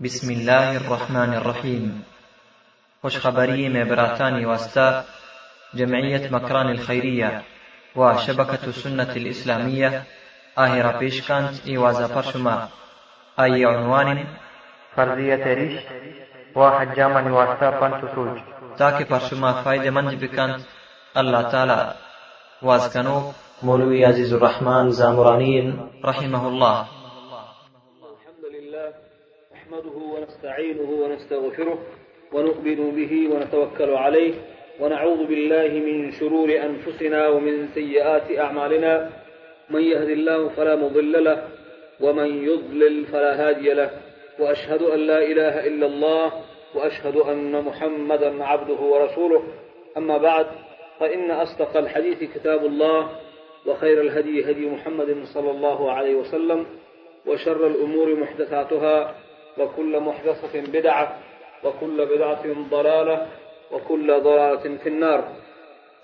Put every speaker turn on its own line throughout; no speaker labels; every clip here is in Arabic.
بسم الله الرحمن الرحيم خوشخبري مبراتان واستا جمعية مكران الخيرية وشبكة السنة الإسلامية آهرا بيشكانت إيوازا فرشما أي عنوان
فرضية ريش واحد جامع واستا پنج سوج
تاكي فرشما فايدة منج بكانت الله تعالى وازكنو مولوي عزيز الرحمن زامرانين رحمه الله
ونستعينه ونستغفره ونؤمن به ونتوكل عليه ونعوذ بالله من شرور أنفسنا ومن سيئات أعمالنا من يهد الله فلا مضل له ومن يضلل فلا هادي له وأشهد أن لا إله إلا الله وأشهد أن محمدا عبده ورسوله أما بعد فإن أصدق الحديث كتاب الله وخير الهدي هدي محمد صلى الله عليه وسلم وشر الأمور محدثاتها وكل محدثة بدعة وكل بدعة ضلالة وكل ضلالة في النار.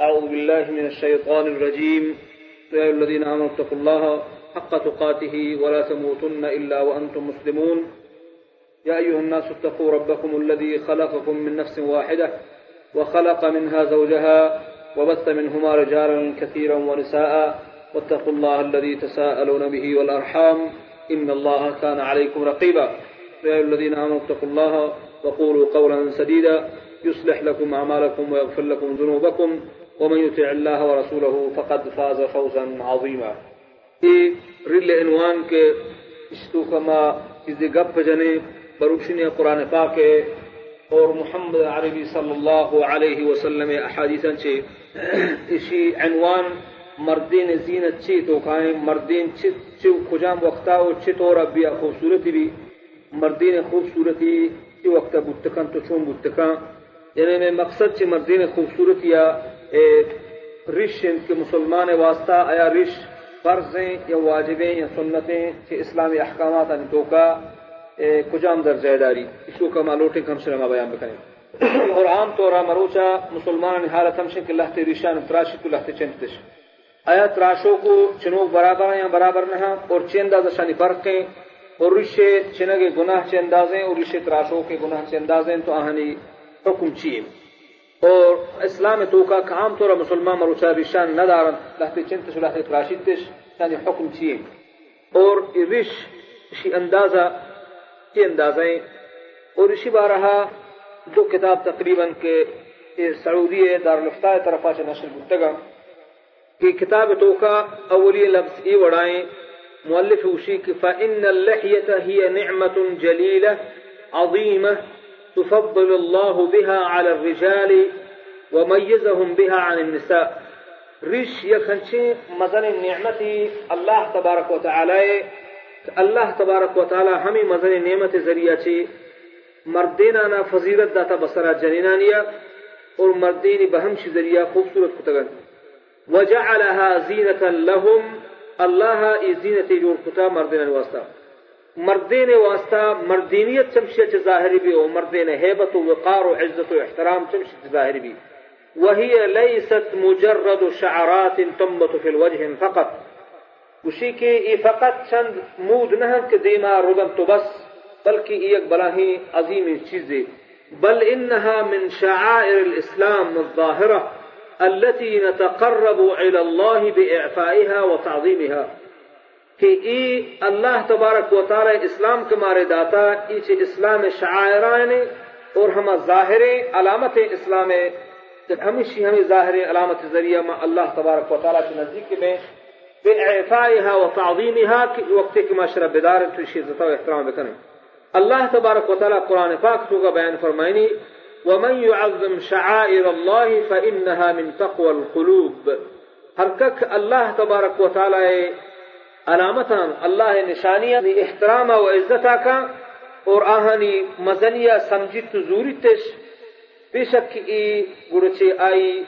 أعوذ بالله من الشيطان الرجيم. يا الذين آمنوا اتقوا الله حق تقاته ولا تموتن إلا وأنتم مسلمون. يا أيها الناس اتقوا ربكم الذي خلقكم من نفس واحدة وخلق منها زوجها وبث منهما رجالا كثيرا ونساء واتقوا الله الذي تساءلون به والأرحام. إن الله كان عليكم رقيبا. يا أيها الذين آمنوا اتقوا الله وقولوا قولا سديدا يصلح لكم أعمالكم ويغفر لكم ذنوبكم ومن يطع الله ورسوله فقد فاز فوزا عظيما. إي رل عنوان کے اشتو کما چیزیں گپ جنے قرآن پاک اور محمد عربی صلی اللہ علیہ وسلم احادیث چے اسی عنوان مردین زینت چی تو کائیں مردین چی چو وقتا و چی طور بیا خوبصورتی بھی مردین خوبصورتی تی وقت بودتکن تو چون بودتکن یعنی میں مقصد چی مردین خوبصورتی یا رش کے مسلمان واسطہ آیا رش فرض ہیں یا واجبیں یا سنتیں چی اسلامی احکامات ان تو کا کجام درجہ داری؟ اس کو کما کم سے ما بیان بکنیں اور عام طور مروچا مسلمان حالت ہمشن کہ لہتے ریشان تراشی تو لہتے چنتش آیا تراشوں کو چنوک برابر ہیں یا برابر نہ اور چندہ دشانی فرق ہیں۔ اور رشے چنگ گناہ چه اندازیں اور رشے تراشوں کے گناہ چه اندازیں، تو آہنی حکم چیئے۔ اور اسلام تو کا عام طور مسلمان مروچا رشان ندارن لحظه چنتش و لحظه تراشیدش یعنی حکم چیئے۔ اور رش شی اندازہ چی اندازیں۔ اور رشی بارہا، دو کتاب تقریباً کے سعودی دارالفتاء طرفا سے نشر گفتگا کہ کتاب تو کا اولی لفظ ای وڑائیں۔ مؤلف وشيك فإن اللحية هي نعمة جليلة عظيمة تفضل الله بها على الرجال وميزهم بها عن النساء. رش يخنشي مثلا النعمة الله تبارك وتعالى الله تبارك وتعالى همي مثلا نعمة ذريعة مردینا نا فضیلت داتا بسرا جنینانیا اور مردین بہمش ذریعہ خوبصورت کتگن وجعلها زینة لهم الله ای زینت جوړ کتا مردین واسطه مردین واسطه مردینیت چمشه چې ظاهری بي أو مردین هیبت أو وقار أو عزت أو احترام چمشه چې ظاهری بي وهي ليست مجرد شعرات تنبت في الوجه فقط وشي کې ای فقط چند مود نه که دیما رودن تو بس بلکہ ایک بلاہی عظیم چیز بل انها من شعائر الاسلام الظاهره التي نتقرب إلى الله بإعفائها وتعظيمها. کہ ای اللہ تبارک و اسلام کے مارے داتا ایچ اسلام شعائران اور ہم ظاہر علامت اسلام ہمیشہ ہمیں ظاہر علامت ذریعہ ما اللہ تبارک و تعالی کے نزدیک میں بإعفائها وتعظيمها وقت کی معاشرہ بیدار تو عزت و احترام بکنے. اللہ تبارک و تعالی قرآن پاک تو کا بیان فرمائنی ومن يعظم شعائر الله فإنها من تقوى القلوب. هركك الله تبارك وتعالى علامتان الله نشانیہ احترام و عزتا کا اور آہنی مزنیہ سمجھت زوری تش بے شک ای گرچے آئی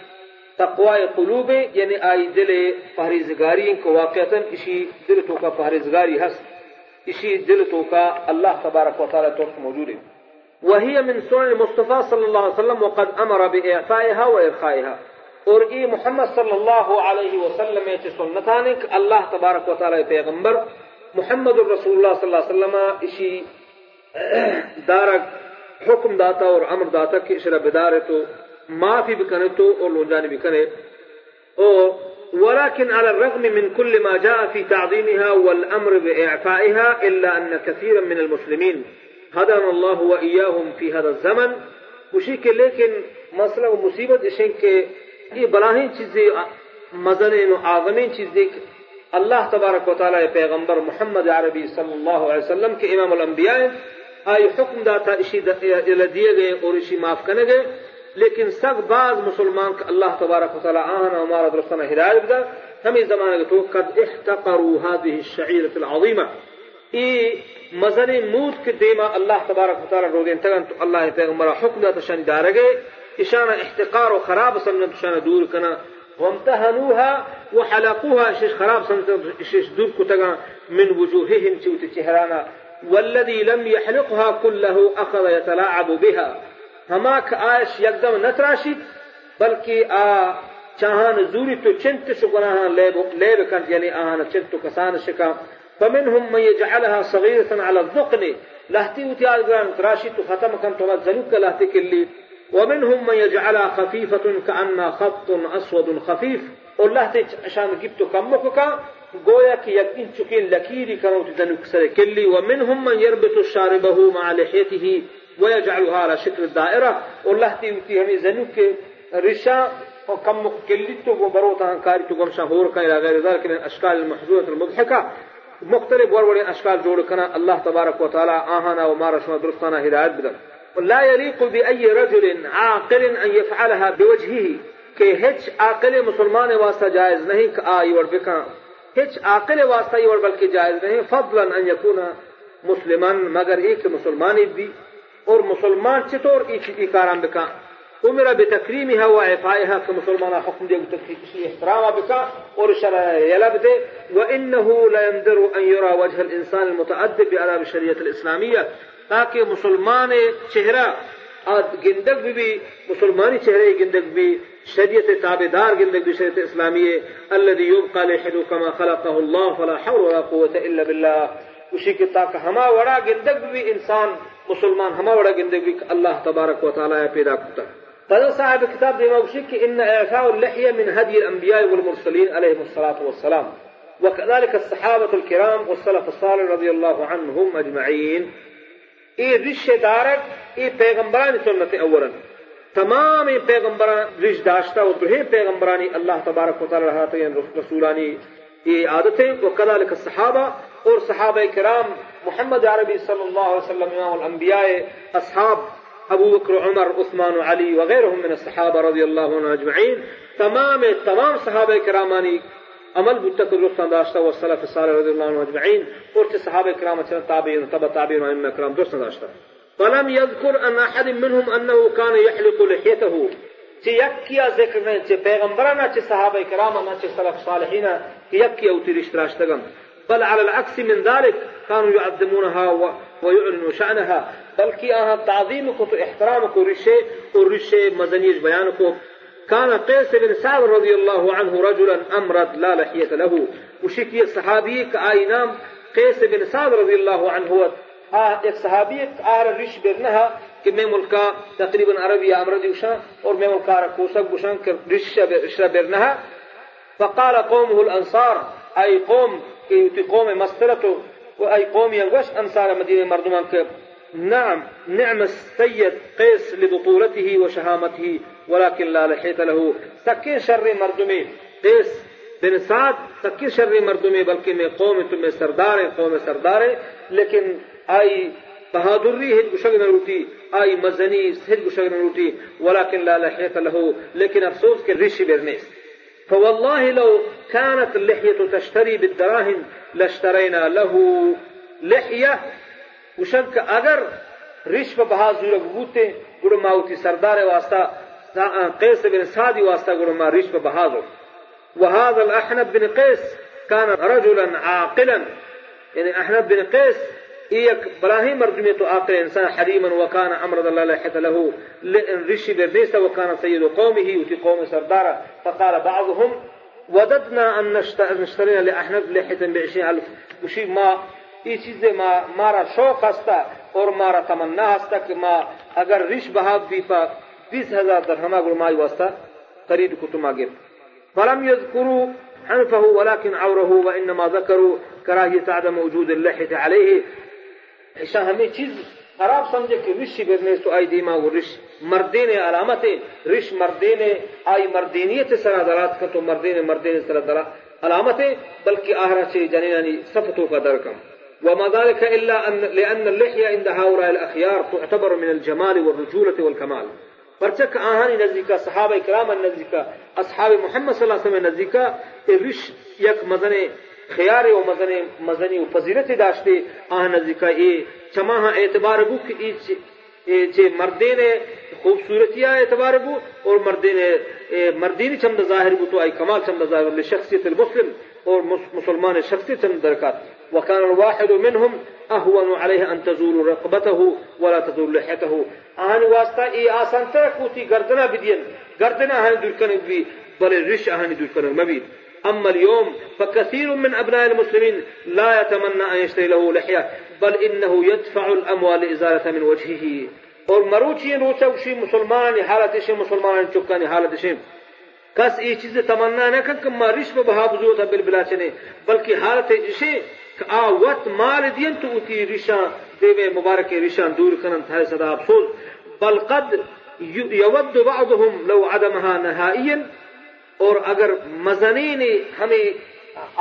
تقوی قلوب یعنی آئی دل پہریزگاری کو واقعتا اسی دل تو کا پہریزگاری ہست اسی دل تو کا اللہ تبارک و تعالی وهي من سنن المصطفى صلى الله عليه وسلم وقد أمر بإعفائها وإرخائها. اور محمد صلی اللہ علیہ وسلم چ سنتانک اللہ تبارک و تعالی پیغمبر. محمد الرسول اللہ صلی اللہ علیہ وسلم اسی دارك حكم داتا اور داتا کہ إشرا بدارے تو معافي بكنه تو اور بكنه. أو ولكن على الرغم من كل ما جاء في تعظيمها والأمر بإعفائها إلا أن كثيرا من المسلمين. هدانا الله وإياهم في هذا الزمن. وشي لكن مسئلہ و مصیبت اشن کے یہ بلاہین چیزیں مزنین و آغمین چیزیں اللہ تبارک و تعالی پیغمبر محمد عربی صلی اللہ علیہ وسلم کے امام الانبیاء آئی حکم داتا اشی دیے گئے اور اشی معاف کرنے گئے۔ لیکن بعض مسلمان کا اللہ تبارک و تعالی آہنا ہمارا درستانہ ہدایت بدا ہمیں زمانہ تو قد احتقروا هذه الشعيرة العظيمة۔ مزن موت کے دیما اللہ تبارک و تعالی روگین تگن تو اللہ پیغمبر حکم داتا شان دارگے اشان احتقار و خراب سنت شان دور کنا وامتهنوها وحلقوها شش خراب شش دور كتغا من وجوههم تشوت چهرانا والذي لم يحلقها كله اخذ يتلاعب بها ہماک آش یکدم نتراشی بلکہ آ چاہان زوری تو چنت شکناها لیب لیب کن یعنی آہانا چنت کسان شکا فمنهم من يجعلها صغيرة على الذقن لهتي وتيال جران تراشي ختم كان تو زنوك لهتي كلي. ومنهم من يجعلها خفيفة كأنها خط أسود خفيف. والله عشان جبت كمك گویا کہ یقین چکین لکیری کرو تدنک سر کلی ومنهم من يربط شاربه مع لحيته ويجعلها على شكل الدائرة همي زنوك رشا وكم كلتو وبروتا كاري تو گمشا هور کا إلى غير ذلك من الاشكال المحزونة المضحكة. مختلف ورور اشكال جوڑ کنا الله تبارك وتعالى آهنا وما رشما درستانا هدايت بدن. لا يليق بأي رجل عاقل أن يفعلها بوجهه کہ ہچ عاقل مسلمان واسطہ جائز نہیں کہ آئی ور بکا ہچ عاقل واسطہ یہ بلکہ جائز نہیں فضلا ان يكون مسلمان مگر ایک مسلمانی بھی اور مسلمان چطور ای کاران أمر بتكريمها وعفائها كمسلمان حكم دي احترام بك ورشرع يلبد وإنه لا يندر أن يرى وجه الإنسان المتأدب بآداب الشريعة الإسلامية. تاکہ مسلمان چہرہ گندگ بھی, مسلمانی چہرے گندگ بھی شریعت تابدار گندگ بھی شریعت اسلامی الذي يبقى لحد كما خلقه الله فلا حول ولا قوة إلا بالله. اسی کے تاکہ ہما وڑا گندگ بھی إنسان مسلمان ہما وڑا گندگ بھی اللہ تبارک و تعالی پیدا کرتا ہے قال صاحب كتاب دموشك إن إعفاء اللحية من هدي الأنبياء والمرسلين عليهم الصلاة والسلام. وكذلك الصحابة الكرام والسلف الصالح رضي الله عنهم أجمعين. ای رشته دارد ای پیغمبران سنت اولا. تمام پیغمبران رش داشتا و برہم پیغمبرانی اللہ تبارک و تعالی رہاتے ہیں رسولانی یہ عادتیں و کذالک الصحابہ اور صحابہ کرام محمد عربی صلی اللہ علیہ وسلم الانبیاء اصحاب أبو بکر عمر عثمان علی وغیرهم من الصحابہ رضی اللہ عنہ اجمعین تمام تمام صحابہ کرامانی عمل بودتا رستان داشتا و سلف صالح رضی اللہ عنہ اجمعین اور چه صحابة کرام چه تابعین تبع تابعین و ائمه کرام درستان داشتا فلم يذكر أن أحد منهم أنه كان يحلق لحيته. چه یکیا ذکر نه چه پیغمبرانه چه صحابة کرام نه چه سلف صالحین یکی أو تیرش تراشتگم بل على العكس من ذلك كانوا يعظمونها ويعلنوا شأنها. بلکہ آہاں تعظیم کو تو احترام کو رشے كان قيس بن سعد رضي الله عنه رجلا أمرد لا لحية له. وشكي صحابي كآينام قيس بن سعد رضي الله عنه. آه ایک صحابی آر رش برنها کہ میں ملکا تقریبا عربی امردی وشان أور میں ملکا رکوسک وشان کہ رش فقال قومه الأنصار أي قوم كي قوم مسطرته واي قوم يغش انصار مدينه مردمان نعم نعم السيد قيس لبطولته وشهامته ولكن لا لحيت له. سكين شر مردمي قيس بن سعد سكين شر مردمي بلکہ میں قوم تمہیں سردار قوم سردار. لیکن آئی بہادری ہج گشگ نہ روٹی آئی مزنی ہج گشگ ولكن لا لحيت له. لیکن افسوس کے رشی فوالله لو كانت اللحية تشتري بالدراهم لاشترينا له لحية. وشنك اگر په بها زوره بوته ګړو ماوتی سردار واسطه قيس بن سعد واسطه ګړو ما په بها وهذا الأحنب بن قيس كان رجلا عاقلا. يعني أحنب بن قيس ایک براہی مرجمے تو آقل انسان حریمن وکان امرد اللہ لحت له لئن رشی بردیس وکان سید قومه وتی قوم سردارا فقال بعضهم وددنا أن نشترينا لأحنف لحتا بعشرين ألف. مشی ما این چیز ما مارا شوق هستا أور مارا تمنا هستا که ما اگر رش بهاب بیفا بیس هزار درهم اگر مای وستا قرید کتو ما فلم یذکرو حنفه ولكن عوره وإنما ذكروا كراهية عدم وجود اللحية عليه. ایشان همه چیز خراب سمجھے کہ رشی بزنے تو آئی دیما و رش مردین علامت رش مردین آئی مردینیت سر دلات کا تو مردین مردین سر دلات۔ علامت بلکہ آہرہ چی جنینانی صفتو کا درکم وما ذلك إلا أن لأن اللحية عند هؤلاء الأخيار تعتبر من الجمال والرجولة والكمال فرتك آهاني نزيكا صحابه كرام نزدیکا اصحاب محمد صلى الله عليه وسلم نزيكا رش يك مزنه خیار و مزن مزنی و فضیلت داشته آه نزدیکا ای چماها اعتبار بو کہ ای چه مردین خوبصورتیا اعتبار بو اور مردین مردین چمد ظاهر بو تو ای کمال چمد ظاهر لشخصیت المسلم اور مسلمان شخصیت چمد درکات. وكان الواحد منهم أهون عليه أن تزول رقبته ولا تزول لحيته آهن واسطة إي آسان تركوتي گردنا بدين گردنا آهن دركن بي بل الرش آهن دركن مبيد أما اليوم فكثير من أبناء المسلمين لا يتمنى أن يشتري له لحية بل إنه يدفع الأموال لإزالة من وجهه. اور مروچی روچوشی مسلمان حالت مسلمان چکانی حالت شیم کس یہ چیز تمنا نہ کر کہ ما رشم بہا بزرگ بالبلا چنے بلکہ حالت اسے آوت مال دین تو اتی ریشان دیوے مبارک ریشان دور کنن تھا صدا افسوس. بل قد يود بعضهم لو عدمها نهائيا اور اگر مزنین ہمیں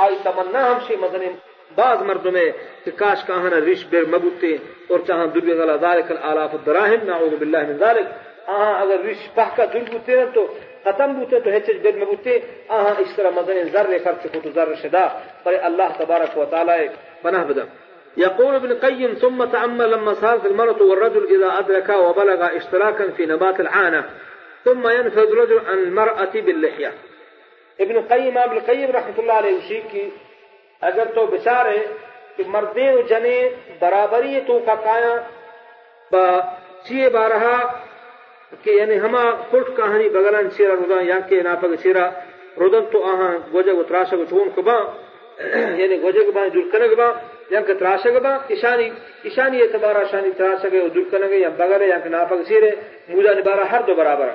آئی تمنا ہم سے مزنین بعض مردوں میں کہ کاش کہاں رش بر مبوتے اور چاہاں دنیا غلا ذالک الالاف الدراهم نعوذ بالله من ذلك آہاں اگر رش پہ کا دل بوتے تو ختم بوته تو هیچ بد مبوته آها اشترى مدن ذره فرق خطو ذره شدا پر الله تبارك وتعالى بناه بدا يقول ابن قيم ثم تأمل لما صارت المرأة والرجل إذا أدركا وبلغ اشتراكا في نبات العانة ثم ينفذ الرجل عن المرأة باللحية. ابن قيم ابن قيم رحمة الله عليه وشي کی اگر تو بچارے کہ مردے و جنے برابری تو کا کایا با چیئے بارہا کہ یعنی ہما کلٹ کہانی بغلان چیرا رودان یا کہ ناپگ چیرا رودن تو آہاں گوجہ گو تراشا گو چون کبا یعنی گوجہ گو بان دل کنگ با یا کہ تراشا گبا اشانی اشانی اعتبارا شانی تراشا گے دل کنگ یا بغل یا کہ ناپگ چیرے مودا نبارا ہر دو برابر.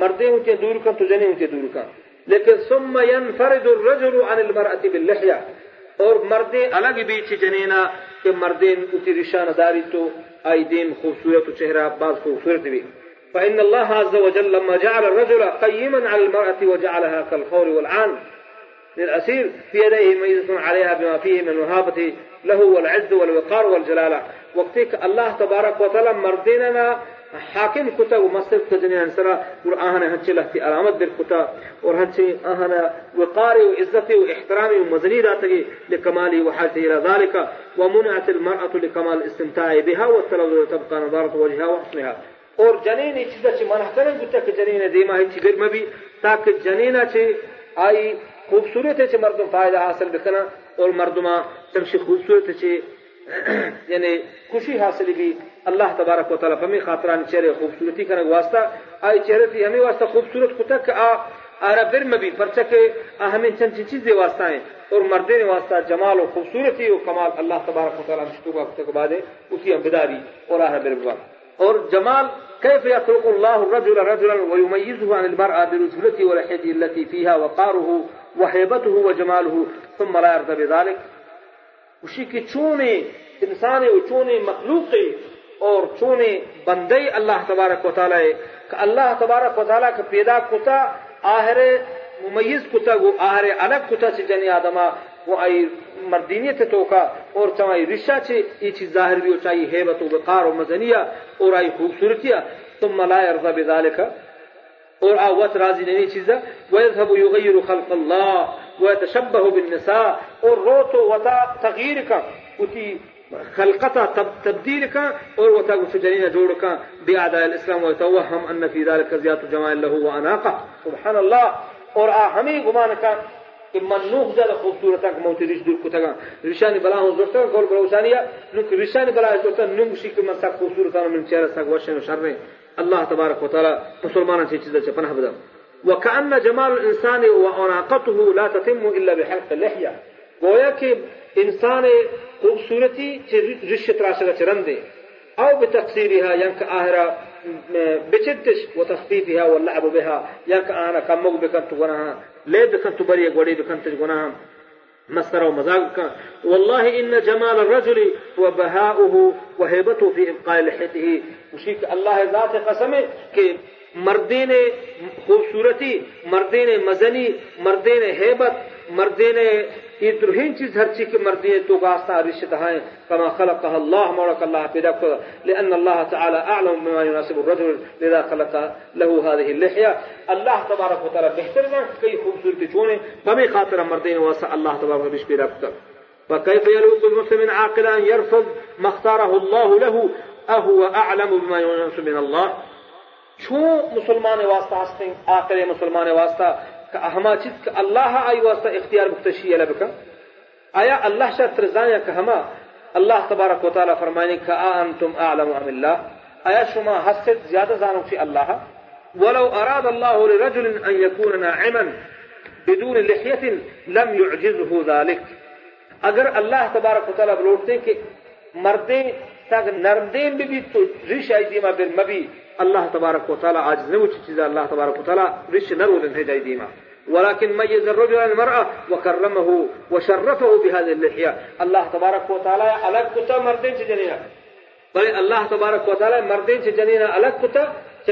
مردے ہوتے دور کن تو جنے ہوتے دور کن. لیکن ثم ينفرد الرجل عن المرأة باللحية اور مردے الگ بیچ جنینا کہ مردین اتی رشان داری تو آئی دیم خوبصورت چہرہ بعض خوبصورت بھی فإن الله عز وجل لما جعل الرجل قيما على المرأة وجعلها كالخور والعان. للأسير في يديه ميزة عليها بما فيه من الوهابة له والعز والوقار والجلالة. وقتك الله تبارك وتعالى مرديننا حاكم كتا ومصر تجني انسرا وآهنا هنچي لحتي علامت بالكتا وهنچي آهنا وقاري وعزتي وإحترامي ومزني راتي لكمالي وحالته إلى ذلك. ومنعت المرأة لكمال الاستمتاع بها والتلوذ تبقى نظارة وجهها وحسنها. اور جنین چیزا چی؟ منح کرن گتا کہ جنین دیما ہے چی؟ گرم بھی تاکہ جنینا چی؟ آئی خوبصورت ہے چی مردم فائدہ حاصل بکنا اور مردما تمشی خوبصورت چی یعنی خوشی حاصل بھی اللہ تبارک و تعالی. فمی خاطران چہرے خوبصورتی کرنے واسطہ آئی چہرے تھی ہمیں واسطہ خوبصورت کتا کہ آ آرا برم بھی پرچکے ہمیں چند چیزیں واسطہ ہیں اور مردے واسطہ جمال و خوبصورتی و کمال اللہ تبارک و تعالی مشکوبہ کتا کے بعد اسی ہم بداری اور آہ برم اور جمال كيف يخلق الله الرجل رجلا ويميزه عن المرأة برجلته ولحيته التي فيها وقاره وهيبته وجماله ثم لا يرضى بذلك. وشي کی چونے انسان و چونے مخلوق أور چونے بندے اللہ تبارک و تعالی کہ اللہ تبارک و تعالی کا پیدا کتا آہر ممیز کتا گو آہر الگ کتا سے جنی آدما. وہ آئی مردینیت توکا أور چوائی رشا چھے یہ چیز ظاہر بھی ہو چاہیے حیبت و وقار و مزنیہ أور آئی خوبصورتیہ ثم لا يرضى بذلك. اور راضی نہیں چیزا ويذهب يغير خلق الله ويتشبه بالنساء. اور روتو وتا تغيير کا اتی خلقتا تبديل کا اور وتا سجنين جوڑ کا بأعداء الإسلام ويتوهم أن في ذلك زيادة جمال له وأناقة. سبحان الله. اور آ ہمیں گمان کا کہ منوخ زیادہ خوبصورت ہے کہ موتی رش دور کتگا رشانی بلا ہوں زورتا گول بلا وسانیا نوک رشانی بلا زورتا نوم شی کہ من سا خوبصورت ہے من چہرہ سا وشن و شر الله تبارك وتعالى مسلمان شي چیز چ پناه بدا وكأن جمال الإنسان وأناقته لا تتم إلا بحلق اللحية. گویا کہ إنسان خوبصورتی رش تراشد چرنده أو بتقصيرها ينك آهرا بچتش وتخفيفها واللعب بها. ينك آنا كمغ بكنت غناها. ليه بكنت بري غوري بكنت غناها. مسخره ومزاق والله إن جمال الرجل وبهاؤه وهيبته في إبقاء لحيته. وشيك الله ذات قسمه کہ مردین خوبصورتی مردین مزنی مردین هیبت مردین يدرهين چیز هر چی که مردی تو گاستا رشد هاي كما خلقها الله مولك الله پیدا لأن الله تعالى أعلم بما يناسب الرجل. لذا خلق له هذه اللحية. الله تبارك وتعالى بهتر جان کئی خوبصورتی چونے بمی خاطر مردین واسع الله تبارك وتعالى پیدا کتا فكيف يلوق المسلم عاقلا؟ يرفض ما اختاره الله له. أهو أعلم بما يناسب من الله. شو مسلمان واسطة؟ هستين عاقل مسلمان واسطة. كأهما چیز که الله آئی واسطہ اختیار بکتشی لبکا آیا اللہ شاہ ترزانیا کہ ہما اللہ تبارک و تعالی فرمائنی کہ أنتم أعلم أم اللہ آیا شما حسد زیادہ زانو فی اللہ ولو أراد الله لرجل أن يكون ناعما بدون لحية لم يعجزه ذلك. اگر اللہ تبارک و تعالی بلوٹتے کہ مردیں تاک نرمدین بھی تو ریش آئی دیما بر الله تبارك وتعالى عاجز نوش چیزا الله تبارك وتعالى رش نرو لن هجاي ديما. ولكن ميز الرجل المرأة وكرمه وشرفه بهذه اللحية. الله تبارك وتعالى الگ کتا مردين چه بل الله تبارك وتعالى مردين چه جنینا الگ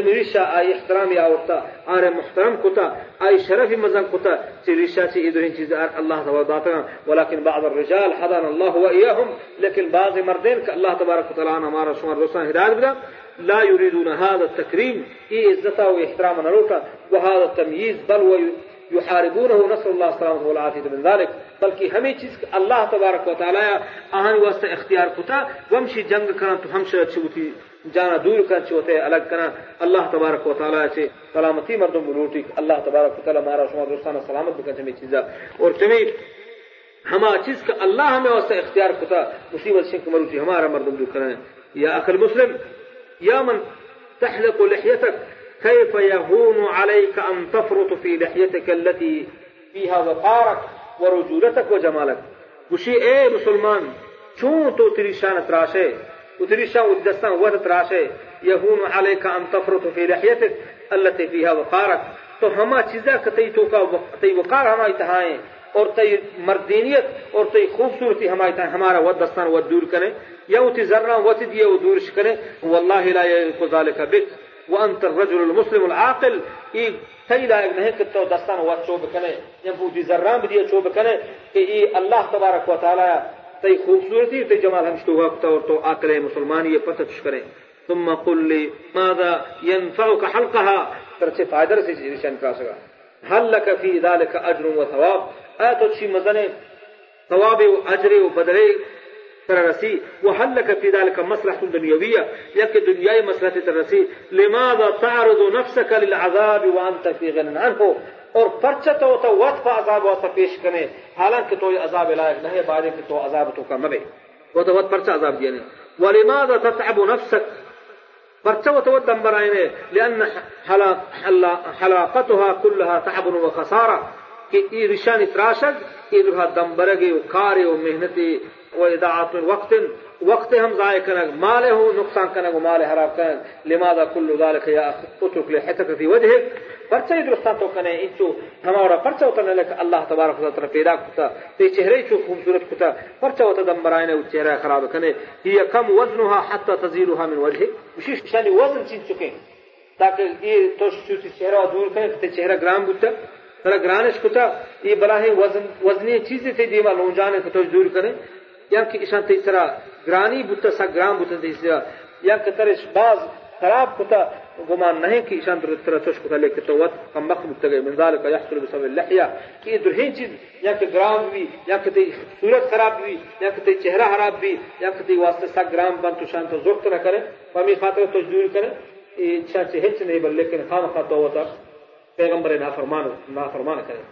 کتا چه آي احترامي آورتا آر محترم كتا آي شرف مزن كتا چه ريشا چه إدرين چیز الله تبارك وتعالى ولكن بعض الرجال حضن الله وإياهم لكن بعض مردين الله تبارك وتعالى ہمارا شمار رسان هدايت بدا لا يريدون هذا التكريم إيه عزته واحتراما نروتا وهذا التمييز بل ويحاربونه نسأل الله السلامة والعافية من ذلك بلکہ ہمیں چیز اللہ تبارک و تعالی آہن واسطہ اختیار کتا ومشی جنگ کرنا تو ہم شر چوتی جانا دور کر چوتے الگ کرنا اللہ تبارک و تعالی سے سلامتی مردم بلوٹی اللہ تبارک و تعالی مارا شما دوستانا سلامت بکن ہمیں چیزا. اور تمہیں ہما چیز کا اللہ ہمیں واسطہ اختیار کتا مصیبت شنک مروتی ہمارا مردم دور کرنا یا اخل مسلم يا من تحلق لحيتك كيف يهون عليك أن تفرط في لحيتك التي فيها وقارك ورجولتك وجمالك؟ وشي اے مسلمان چون تو تری شان تراشے ودستان ود تراشے يهون عليك أن تفرط في لحيتك التي فيها وقارك. تو ہما چیزا کتی تو کا تی وقار ہما اتہائیں اور تی مردینیت اور تی خوبصورتی ہما اتہائیں ہمارا ود دستان ود دور کریں يوتي زرنا وتدي ودورش كنه والله لا يليق ذلك بك. وأنت الرجل المسلم العاقل. إيه تيلا ابنه كتو دستان وات شو بكنه ينفو دي زران بدي شو بكنه إيه الله تبارك وتعالى تي خوبصورتي تي جمال هم شتوها كتو تو عاقل مسلماني يفتح تشكره ثم قل لي ماذا ينفعك حلقها؟ ترچه فائدہ سے نشان کا سکا هل لك في ذلك أجر وثواب؟ آتو شي مزنه ثواب واجر وبدله ترسي وهل لك في ذلك مصلحة دنيوية؟ يك دنياي مصلحة ترسي لماذا تعرض نفسك للعذاب وأنت في غنى عنه؟ اور پرچہ تو تو وقت عذاب واسطہ پیش کرے حالانکہ تو یہ عذاب لائق نہیں بعد کہ تو عذاب تو کا مبے وہ تو وقت پرچہ عذاب دینے ولماذا تتعب نفسك؟ پرچہ تو دم برائنے لأن حلاقتها كلها تعب وخسارة کہ یہ رشان اتراشد ادھر دم برگے و کارے و محنتی وإضاعة وقت وقت هم ضائع كنك ماله نقصان كنك وماله حرام كنك لماذا كل ذلك يا أخ اترك لحتك في وجهك. پرچہ درستان تو کنے انچو ہمارا پرچہ ہوتا لك. الله تبارك وتعالى پیدا کتا تے چہرے چو خوبصورت کتا پرچہ ہوتا دم برائنے و چہرہ خراب کنے هي كم وزنها حتى تزيلها من وجهك؟ مشيش شانی وزن چیز چکے تاکہ یہ تو چوتی چہرہ دور کرے تے چہرہ گرام بوتا. ترا گرانش کتا یہ بلاہ وزن وزنی چیزیں تھے دیما لونجانے تو دور کرے یا که ایشان تیسرا گرانی بوتا سا گران بوتا تیسرا یا که ترش باز خراب کتا گمان نہیں کہ ایشان در طرح توش کتا لیکن تو وقت کم مخ متگئ من ذالک یحصل بسبب اللحیہ۔ کہ یہ درہین چیز یا کہ گرام بھی یا کہ تی صورت خراب بھی یا کہ تی چہرہ خراب بھی یا کہ تی واسطے سا گرام بن تو شان تو زخت نہ کرے فمی خاطر تو جدور کرے۔ یہ شان سے ہچ نہیں بل لیکن خام خاطر ہوتا پیغمبر نافرمان نافرمان کرے۔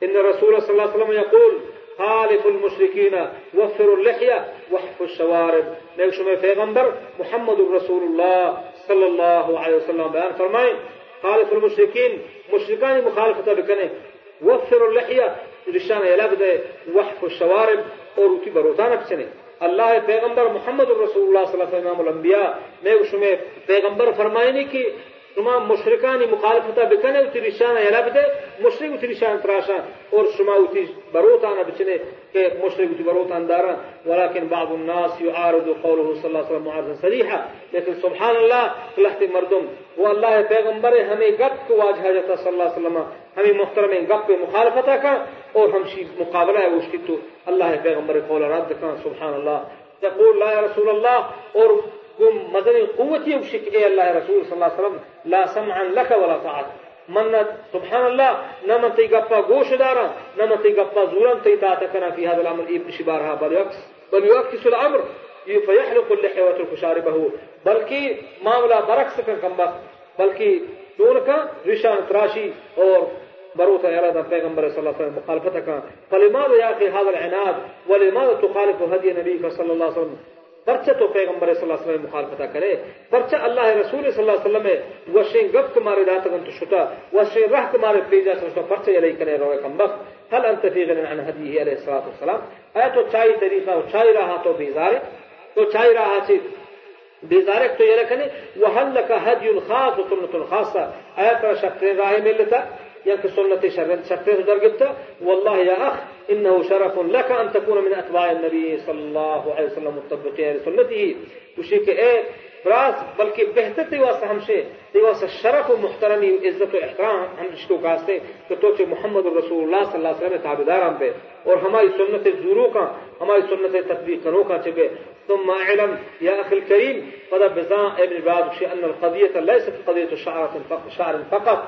ان رسول صلی اللہ علیہ وسلم یقول خالف المشركين وفروا اللحية وحفوا الشوارب. نبي شما پیغمبر محمد رسول الله صلى الله عليه وسلم بیان فرمائیں خالف المشرکین مشرکان مخالفت بکنیں وفروا اللحية رشان یلب دے وحف الشوارب اور اوتی بروتانہ بچنے اللہ پیغمبر محمد رسول الله صلی الله علیہ وسلم امام الانبیاء. نے شما پیغمبر فرمائیں کہ مشرکانی مخالفتا بکنه و تریشان یلا بده مشرک و تریشان تراشا اور شما و تیش بروتانا بچنه که مشرک و بروتان دارا ولكن بعض الناس يعارض قوله صلى الله عليه وسلم معارضا صريحا لیکن سبحان اللہ لحت مردم. وہ اللہ پیغمبر ہمیں گپ کو واجہ جاتا صلی اللہ علیہ وسلم. ہمیں محترم گپ مخالفتا کا اور ہم مقابلہ ہے اس تو اللہ پیغمبر قول رد کا سبحان اللہ. تقول لا یا رسول اللہ اور قم مدني قوتي وشك إيه الله رسول صلى الله عليه وسلم؟ لا سمعا لك ولا طاعة. من سبحان الله نما تي قبا قوش دارا نما تي قبا زورا تي تاتكنا في هذا الأمر إيه شبارها بل يكس بل يكس الأمر. فيحلق اللحية ويترك شاربه. بلكي معاملة برعكس كم بس بلكي دون کا رشان تراشي اور بروت إرادة پیغمبر صلى الله عليه وسلم مخالفتك فلماذا يا أخي هذا العناد؟ ولماذا تخالف هدي نبيك صلى الله عليه وسلم؟ پرچہ تو پیغمبر صلی اللہ علیہ وسلم مخالفتہ کرے پرچہ اللہ رسول صلی اللہ علیہ وسلم ہے وشین گپ کمارے دات گن تو شتا وشین رہ کمارے پیجا سوچتا پرچہ یلی کرے روے کم بخ هل انت فی غنن عن هدیه علیہ الصلوۃ والسلام؟ اے تو چاہیے طریقہ چاہیے رہا تو بیزارے؟ تو چاہیے رہا چی بیزارے تو یہ رکھنے وهل لك هدی خاص و سنت خاصه اے پر شکر راہ ملتا ياك سنة شفيه درقبته والله يا أخ إنه شرف لك أن تكون من أتباع النبي صلى الله عليه وسلم مطبقين لسنته وشيك إيه؟ براس بل كي بهتر واسطے ہم سے تی واسطے شرف و محترمی عزت و احترام ہم محمد رسول الله صلى الله عليه وسلم تابدار ہم پہ اور ہماری سنت زوروں کا ہماری سنت تطبیق کروں کا چھے ثم اعلم يا أخي الكريم قد بزاء ابن بعض شيء أن القضية ليست قضية شعر شعر فقط.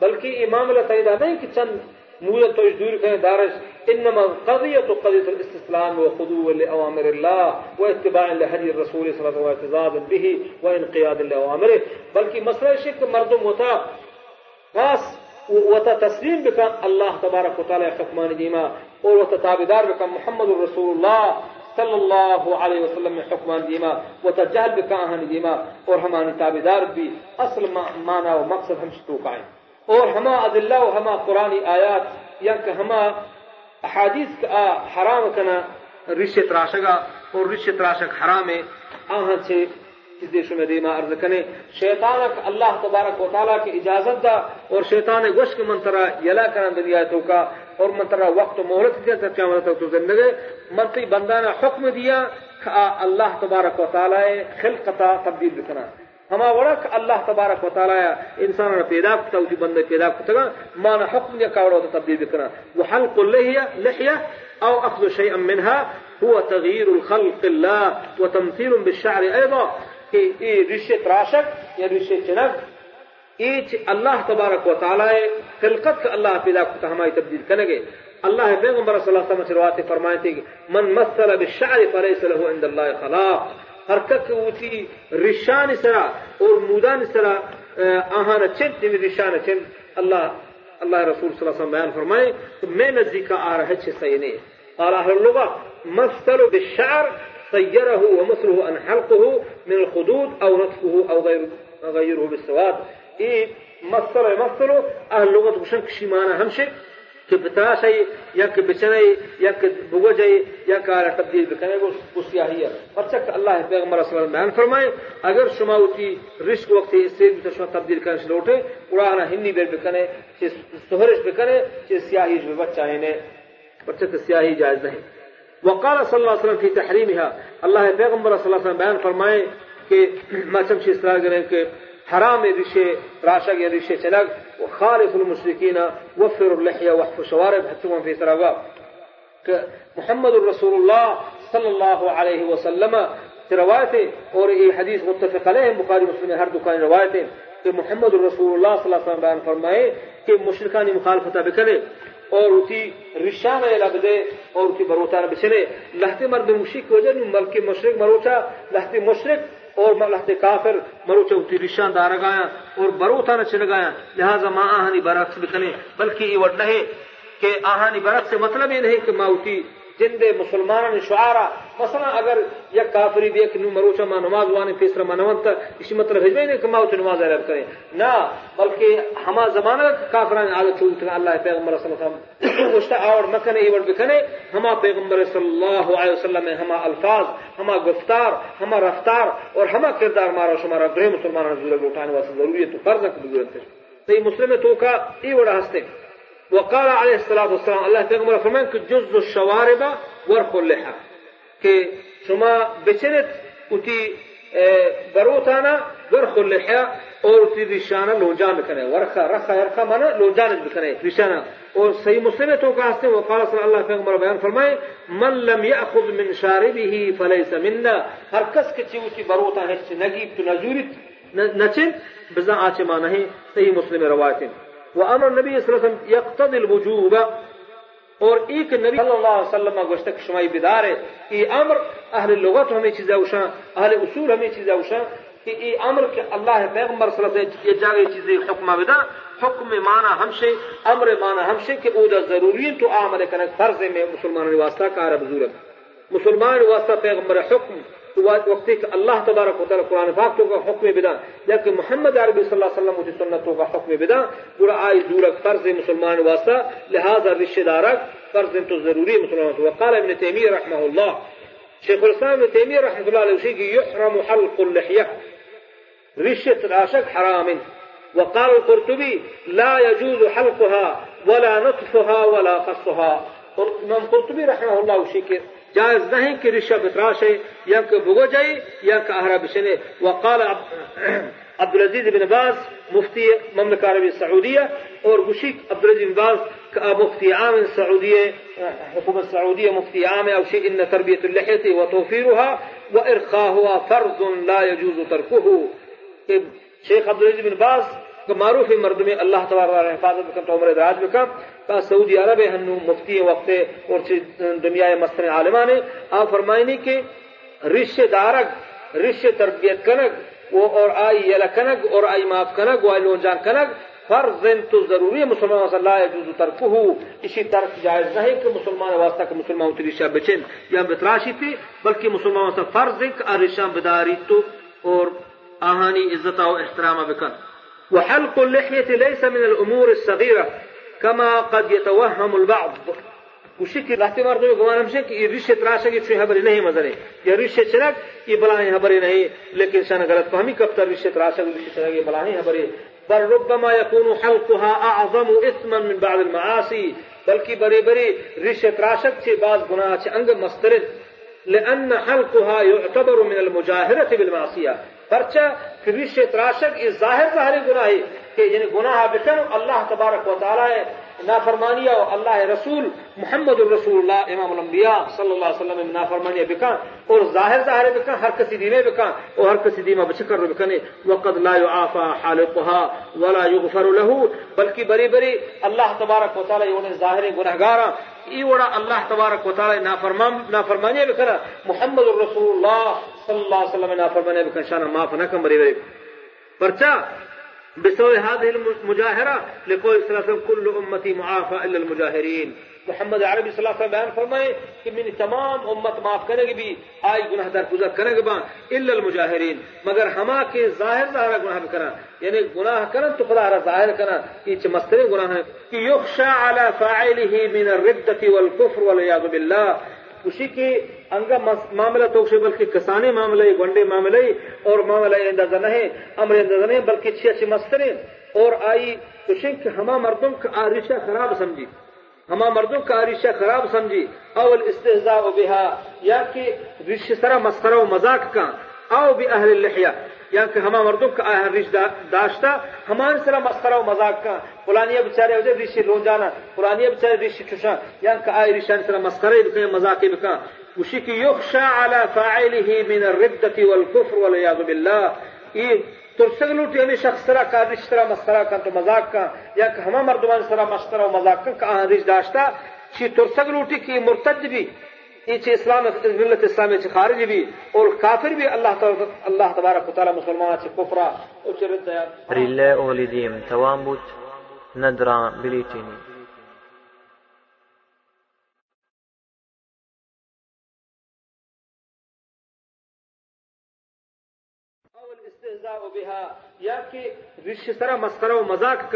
بلکہ امام تعالی نہیں کہ چند موجة تجدور كان دارج إنما القضية قضية الاستسلام وخضوع لأوامر الله واتباع لهدي الرسول صلى الله عليه وسلم واعتزاز به وانقياد لأوامره. بل مسألة شك مردم وتا خاص وتا تسليم بك الله تبارك وتعالى حكمان ديما اور وتا تابدار بك محمد رسول الله صلى الله عليه وسلم حكمان ديما وتجهل بك أهان ديما اور ہمانی تابدار بھی اصل معنی و مقصد ہم شتوقائیں اور ہما ادلہ و ہما قرآنی آیات، یا کہ ہما احادیث کا حرام کنا رش تراشگا اور رش تراشک حرام آہاں سے اس دیش میں دیما عرض کنے۔ شیطان اللہ تبارک و تعالیٰ کی اجازت دا اور شیطان گوش کے منترا یلا کرن دنیا تو کا اور منترا وقت و مہلت دیا تک قیامت تو زندگی مرتی بندانا حکم دیا اللہ تبارک و تعالیٰ خلقتا تبدیل بکنا۔ ہما ورک اللہ تبارک و تعالی إنسان نے پیدا کرتا اسی بندے پیدا کرتا ما نہ حکم یا کاوڑا تبدیل کرنا وحلق اللحية لحية أو أخذ شيئا منها هو تغيير الخلق الله وتمثيل بالشعر أيضا. اي رشة راشك يا رشة چنگ ایچ اللہ تبارک و تعالی خلقت کا اللہ پیدا کرتا ہماری تبدیل کرنے اللہ پیغمبر صلی اللہ علیہ وسلم روایت فرمائے من مثل بالشعر فليس له عند الله خلاق. حرکت وتی رشان سرا اور مودان سرا آهان چند تمی رشان چند الله الله رسول صلی الله علیه وسلم بیان فرمائے میں نزدیک آ رہا ہے سینے قال أهل اللغة مثل بالشعر صيره ومثله ان حلقه من الخدود أو نطفه أو غير غيره بالسواد. اي مثل مثل أهل اللغة بشن كشي همشه. کہ بتاش ہے یا کہ بچنے، یا کہ بگوج یا کہ تبدیل بکنے، وہ اس سیاہی ہے۔ پرچک اللہ پیغمبر صلی اللہ علیہ وسلم بیان فرمائے، اگر شما ہوتی رشک وقت اس سے بھی شما تبدیل کرنے سے لوٹے، قرآن ہندی بیل بکنے، چیز سہرش بکنے، چیز سیاہی جو بچہ ہے پرچک سیاہی جائز نہیں۔ وقال صلی اللہ علیہ وسلم فی تحریمها اللہ پیغمبر صلی اللہ علیہ وسلم بیان فرمائے کہ ما چمشی اس طرح کریں کہ حرام ريشه راشق ريشه چلق وخالف المشركين وفروا اللحية واحفوا شوارب حتى في سراغا محمد رسول الله صلى الله عليه وسلم روايته اور یہ حدیث متفق علیہ بخاری مسلم ہر دکان روایتیں کہ محمد رسول اللہ صلی اللہ علیہ وسلم بیان فرمائے کہ مشرکانی مخالفت بکنے اور اسی رشان لگ دے اور اسی بروتا بچنے لہتے مرد مشرک وجہ بلکہ مشرک مروچا لہتے مشرک اور ملحت کافر مرو چوتی رشان دار گایا اور بروتا نہ چل گایا۔ لہذا ماں آہانی برعکس بکنے بلکہ یہ وڈ نہیں کہ آہانی برعکس سے مطلب یہ نہیں کہ ماوتی جند مسلمانان شعارا. مثلا اگر یک کافری بھی ایک نو مروچا ما نماز وانے پیسرا منونت اسی مطلب ہے نہیں کہ ما تو نماز عرب کرے نہ بلکہ ہما زمانہ کافران عادت چوت اللہ پیغمبر صلی اللہ علیہ وسلم مشتا اور مکنے، ایوڑ بکنے، ہما پیغمبر صلی اللہ علیہ وسلم میں ہما الفاظ، ہما گفتار، ہما رفتار اور ہما کردار مارا شمارا بے مسلمانان ضرور اٹھانے واسطے ضروری ہے تو فرض ہے کہ ضرورت ہے صحیح مسلم تو کا، ایوڑا ہستے. ہیں وقال عليه الصلاة والسلام الله پیغمبر فرمان که جز الشوارب ورخ اللحى. که شما بچنت اتی بروتانا ورخ اللحى اور اتی ریشانہ لونجان بکنے ورخا رخا یرخا مانا لونجان بکنے ریشانہ اور صحیح مسلم تو وقال صلی اللہ پیغمبر بیان فرمائے من لم يأخذ من شاربه فليس منا. ہر کس کے چیوتی بروتا ہے نگیب تو نجورت نچن بزا آچے ما نہیں صحیح مسلم روایتیں وأمر النبي صلى الله عليه وسلم يقتضي الوجوب. اور ایک نبی صلی اللہ علیہ وسلم گوشتک شمائی بدار ہے یہ أمر اہل لغت ہمیں چیزیں اوشاں اہل اصول ہمیں چیزیں اوشاں کہ یہ أمر کہ اللہ پیغمبر صلی اللہ علیہ وسلم یہ جاگے چیزیں حکمہ بدا حکم مانا ہمشے أمر مانا ہمشے کہ أو دا ضروری تو عمل کرنے فرض میں مسلمان واسطہ کار بزرگ مسلمان واسطہ پیغمبر حکم وقتی کہ اللہ تبارک و تعالی قرآن پاک تو کا حکم بدا لیکن محمد عربی صلی اللہ علیہ وسلم کی سنتوں کا حکم بدا پورا آئی دورک فرض مسلمان واسطہ لہذا رشتہ دارک فرض تو ضروری مسلمان وقال ابن تیمیہ رحمہ اللہ شیخ الاسلام ابن تیمیہ رحمہ اللہ علیہ وسلم کی يحرم حلق اللحية رشت راشق حرام. وقال القرطبي لا يجوز حلقها ولا نطفها ولا قصها. امام قرطبی رحمہ اللہ اسی کے جائز نہیں کہ رشا بتراش ہے یا کہ بگو جائے یا کہ اہرا بشنے وقال عبد العزيز بن باز مفتي مملكة العربية السعودية اور گشيك عبد العزيز بن باز مفتي عام السعودية حكومة السعودية مفتي عام أو شيء إن تربية اللحية وتوفيرها وإرخاها فرض لا يجوز تركه شيخ عبد العزيز بن باز معروف مرد میں اللہ تبارک حفاظت بکم تو عمر دراج بکم کا سعودی عرب ہنو مفتی وقت اور دنیا مستن عالمان آ فرمائنی کہ رشتے دارگ رشتے تربیت کنگ، وہ اور آئی یلا کنگ، اور آئی معاف کنگ، وہ لون جان کنگ، فرض تو ضروری ہے مسلمان صلی اللہ علیہ ترک اسی ترک جائز نہیں کہ مسلمان واسطہ کہ مسلمان رشا بچن یا بتراشی تھی، بلکہ مسلمان واسطہ فرض ہے کہ رشا بداری تو اور آہانی عزت و احترام بکن۔ وحلق اللحية ليس من الأمور الصغيرة كما قد يتوهم البعض. وشك الاحتمال تو گمان ہمشے کہ یہ رشتے تراشا کی چھوئی خبری نہیں مزرے یا بلاہیں خبری نہیں لیکن شان غلط فهمی کب تر رشتے تراشا کی رشتے چلک یہ بلاہیں خبری بل ربما يكون حلقها أعظم إثما من بعض المعاصي. بلکہ بری بری رشتے تراشک سے بعض گناہ چھ أنگ مسترد. لأن حلقها يعتبر من المجاهرة بالمعصية. پرچہ فریش تراشک، یہ ظاہر ظاہر گناہ کہ یعنی گناہ بکن اللہ تبارک و تعالی ہے، نافرمانیہ و اللہ رسول، محمد الرسول اللہ امام الانبیاء صلی اللہ علیہ وسلم، نافرمانیہ بکن اور ظاہر ظاہر بکن ہر کسی دینے بکن اور ہر کسی دیمہ بچکر بکنے وقد لا يعافى حالقها ولا يغفر له بلکہ بری بری اللہ تبارک و تعالی انہیں ظاہر گناہگاراں ای وڑا اللہ تبارک و تعالی نافرمان نافرمانیہ بکنا محمد الرسول اللہ صلی اللہ علیہ وسلم نافرمانیہ بکن شان معاف نہ کم بری پرچا بسبب هذه المجاهرة لقول صلى الله عليه وسلم كل أمتي معافى إلا المجاهرين. محمد عربی صلی اللہ علیہ وسلم بیان فرمائے کہ من تمام امت معاف کرے گی بھی آئی گناہ در گزر کرے گا الا المجاہرین۔ مگر ہما کے ظاہر ظاہر گناہ کرنا یعنی گناہ کرن تو خدا را ظاہر کرنا یہ چ مستری گناہ ہے کہ یخشى على فاعله من الردة والكفر والعياذ بالله اسی کی انگا معاملہ تو بلکہ کسانے معاملہ گنڈے معاملہ اور معاملہ اندازہ نہیں امر اندازہ نہیں بلکہ اچھی اچھی مستریں اور آئی اسی کہ ہما مردوں کا آرشہ خراب سمجھی۔ ہما مردوں کا رشتہ خراب سمجھی اول استحزاء بها یا کہ رشتہ سرا مسخرہ و مذاق کا أو بھی اہل اللحیہ یا کہ ہما مردوں کا اہل رشتہ داشتا ہمان سرا مسخرہ و مذاق کا فلانیہ بچارے ہو جائے رشتہ لون جانا فلانیہ بچارے رشتہ چشا یا کہ آئے رشتہ سرا مسخرہ بکا مذاق بکا وشی کی یخشى على فاعله من الردة والكفر والعياذ بالله. یہ ترسگلوٹی ہمیں شخص سرا کا رشتہ مسخرہ کا تو مذاق کا یا کہ ہما مردمان سرا مسخرہ و مذاق کا کہاں رش داشتا چی ترسگلوٹی کی مرتد بھی یہ اسلام ملت اسلامی چی خارج بھی اور کافر بھی اللہ اللہ تبارک و تعالی مسلمان چی کفرا او چی رد دیا
رلے اولی دیم توام بود ندران بلیتینی
الاستهزاء بها یا کہ رش سرا مسخرہ و مذاق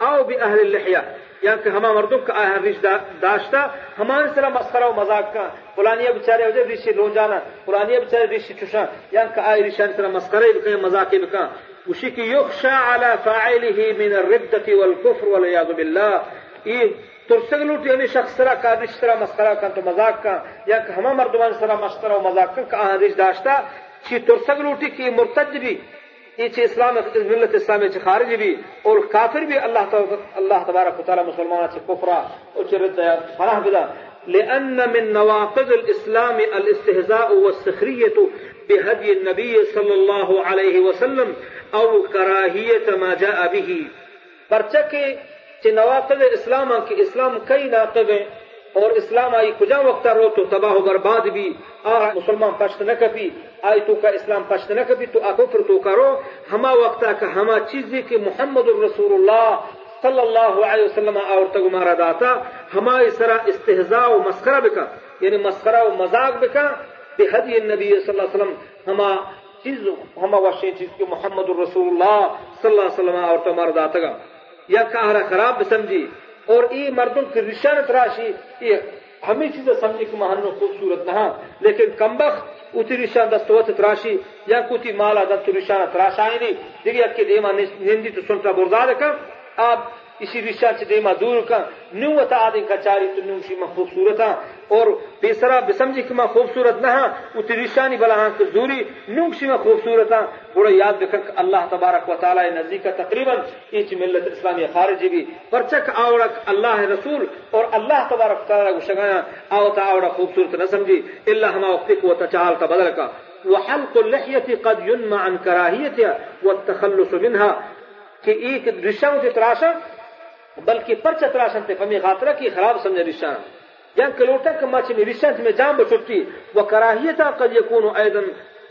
أو بھی اہل اللحیہ یا کہ ہما مردم کا آیا رش داشتا ہمارے سرا مسخرہ و مذاق کا۔ فلانیہ بچارے ہو رش رو جانا فلانیہ بچارے رش چشا یا کہ آئے رشان سرا مسخرہ بکا مذاق بکا وشی کی یخشا علی فاعله من الردت والکفر والعیاذ باللہ۔ یہ ترسگ لوٹ یعنی شخص سرا کا رش سرا مسخرہ کا تو مذاق کا۔ یا کہ ہما مردمان سرا مسخرہ و مذاق کا آیا رش داشتا چی ترسگ لوٹی کی مرتد بھی یہ اسلام، ملت اسلامی چھ خارج بھی، اور کافر بھی اللہ اللہ تبارک و تعالی مسلمان چھ کفرا اور چھ رد فلاح بدا لأن من نواقض الإسلام الاستهزاء والسخرية بهدي النبي صلى الله عليه وسلم أو كراهية ما جاء به۔ پرچہ کہ نواقض اسلام کہ اسلام کئی ناقض ہیں، اور اسلام آئی کجا وقت رو تو تباہ و برباد بھی، آ، مسلمان پشت نہ کبھی آئی تو کا إسلام پشت نہ کبھی تو پھر تو کرو ہما وقت کا ہما چیزی کہ محمد الرسول اللہ صلی اللہ علیہ وسلم اور تگ مارا داتا ہما سرا استحزاء و مسخرہ بکا یعنی مسخرہ و مذاق بکا بحدی النبی صلی اللہ علیہ وسلم ہما چیز ہما وشی چیز کہ محمد الرسول اللہ صلی اللہ علیہ وسلم اور تگ مارا داتا گا۔ یا کہا خراب سمجھی اور یہ مردوں کی رشان تراشی یہ ہمیں چیزیں سمجھی کہ مہنو خوبصورت نہ لیکن کمبخ اتی رشان دستوت تراشی یا کتی مالا دست رشان تراشائیں نہیں دیکھیے کہ دیما نندی تو سنتا بردار کا آپ اسی رشا سے دیما دور کا نیو وتا آدم کچاری تو نیو شیما خوبصورت اور بیسرا بسمجھی کہ ما خوبصورت نہ اتی رشانی بلا ہاں کہ دوری نیو شیما خوبصورت بڑا یاد بکر اللہ تبارک و تعالی نزدیک تقریبا ایچ ملت اسلامی خارجی بھی پرچک آورک اللہ رسول اور اللہ تبارک و تعالی کو شگایا آوتا آورا خوبصورت نہ سمجھی ہما وقت کو تچال کا کا وحلق اللحية قد ينمى عن كراهيتها والتخلص منها. کہ ایک رشا مجھے تراشا بلکہ پرچ تراشن تے فمی خاطرہ کی خراب سمجھ رشا یان یعنی کلوٹا کما چھ رشا میں جام بچٹی وكراهيتها قد يكون ايضا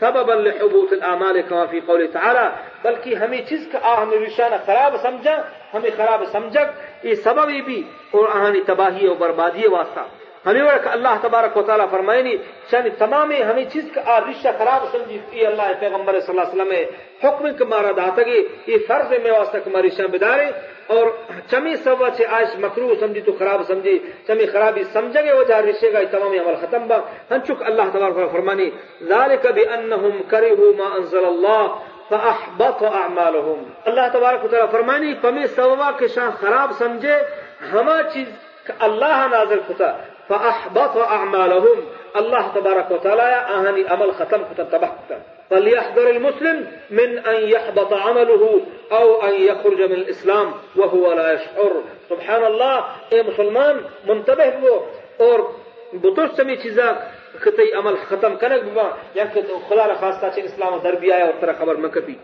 سببا لحبوط الاعمال كما في قوله تعالى بلکہ ہمیں چیز کا آ ہمیں رشانہ خراب سمجھا ہمیں خراب سمجھا۔ یہ سبب بھی اور آہانی تباہی اور بربادی واسطہ۔ ہمیں ورک اللہ تبارک و تعالیٰ فرمائنی شانی تمام ہمیں چیز کا رشتہ خراب سمجھی۔ یہ اللہ پیغمبر صلی اللہ علیہ وسلم حکم کے مارا داتگی یہ فرض میں واسطہ کماری شاہ بدارے اور چمی سوا سے آئش مکرو سمجھی تو خراب سمجھی چمی خرابی سمجھے گے وہ جا رشے گا تمام عمل ختم با۔ ہن چک اللہ تبارک فرمانی ذالک بأنہم کرہوا ما انزل اللہ فأحبط اعمالهم اللہ تبارک و تعالی فرمانی پمی سوا کے شان خراب سمجھے ہما چیز اللہ نازل کتا فأحبط أعمالهم الله تبارك وتعالى أهني عمل ختم تبح فليحذر المسلم من أن يحبط عمله أو أن يخرج من الإسلام وهو لا يشعر. سبحان الله اے مسلمان منتبه بو. اور بطرس سمی چیزا کتی عمل ختم کنک بما یا خدا خاصة چین اسلام در آیا اور ترى خبر مکتی.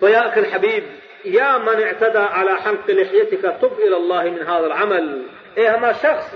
فيا أخي الحبيب يا من اعتدى على حلق لحيتك تب إلى الله من هذا العمل. إيه هما شخص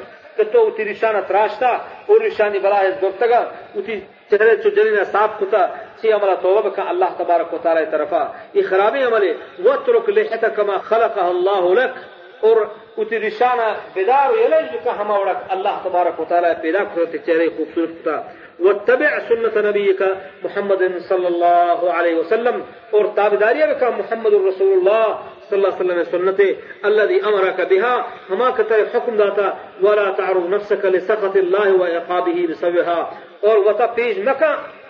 تو اتی رشانہ تراشتا اور رشانی بلا ہے گفتگا اتی چہرے چو جلینا صاف کتا سی عملہ توبہ بکا اللہ تبارک و تعالی طرفا یہ خرابی عملے واترک لحتا کما خلقها اللہ لک اور اتی رشانہ بیدار یلج بکا ہما وڑک اللہ تبارک و تعالی پیدا کرتے چہرے خوبصورت کتا واتبع سنة نبيك محمد صلى الله عليه وسلم. اور تابداریہ بکا محمد الرسول اللہ صلی اللہ علیہ وسلم سنته الذي أمرك بها. ہما کتر حکم داتا. ولا تعرض نفسك لسخط الله وعقابه بسببها. اور وتا پیش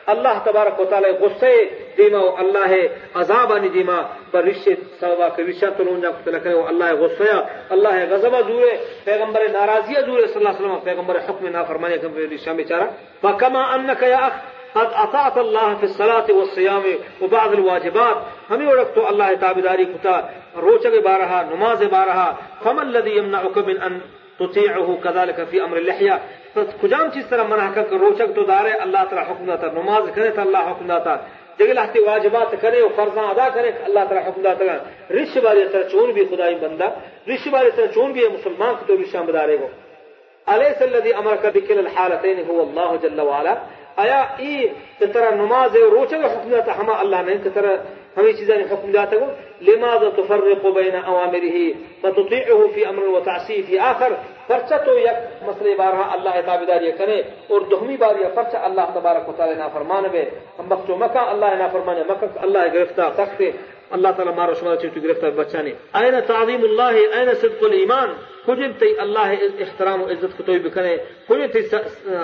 و تعالی غصے دیما و اللہ عذاب انی دیما بر رشتے سوا کے رشا تلون جا کتل کرے اللہ غصے اللہ غضب زورے پیغمبر ناراضی زورے صلی اللہ علیہ وسلم پیغمبر حکم نافرمانی کے رشا میں چارا فكما انك يا اخ قد اطاعت الله في الصلاة والصيام وبعض الواجبات ہمیں وقت تو اللہ تابداری کتا روچگ بارہا نماز بارہا فما الذي يمنعك من ان تطيعه كذلك في أمر اللحيه کجام چیز طرح منع کر روچک تو دارے اللہ تعالی حکم داتا نماز کرے تو اللہ حکم داتا۔ جگہ لہتی واجبات کرے اور فرضاں ادا کرے اللہ تعالی حکم داتا۔ رش باری طرح چون بھی خدائی بندہ رش باری طرح چون بھی مسلمان کو تو رشاں بدارے گو أليس الذي أمرك بكل الحالتين هو الله جل وعلا۔ آیا ای ترى نماز روچه حکم داتا ہما اللہ نے ترى ہمیں چیزیں حکم داتا کو۔ لماذا تفرق بين اوامره فتطيعه في أمر وتعصيه في آخر۔ فرچہ تو یک مسئلے بارہ اللہ تابیداری کنے اور دومی بار یہ فرچہ اللہ تبارک و تعالی نافرمان بے۔ ہم بخت مکہ اللہ نافرمان مکہ اللہ گرفتہ سخت اللہ تعالی مارو شما چیتو گرفتہ بچانے۔ این تعظیم اللہ این صدق الایمان۔ کجن تی اللہ احترام و عزت کو توی بکنے؟ کجن تی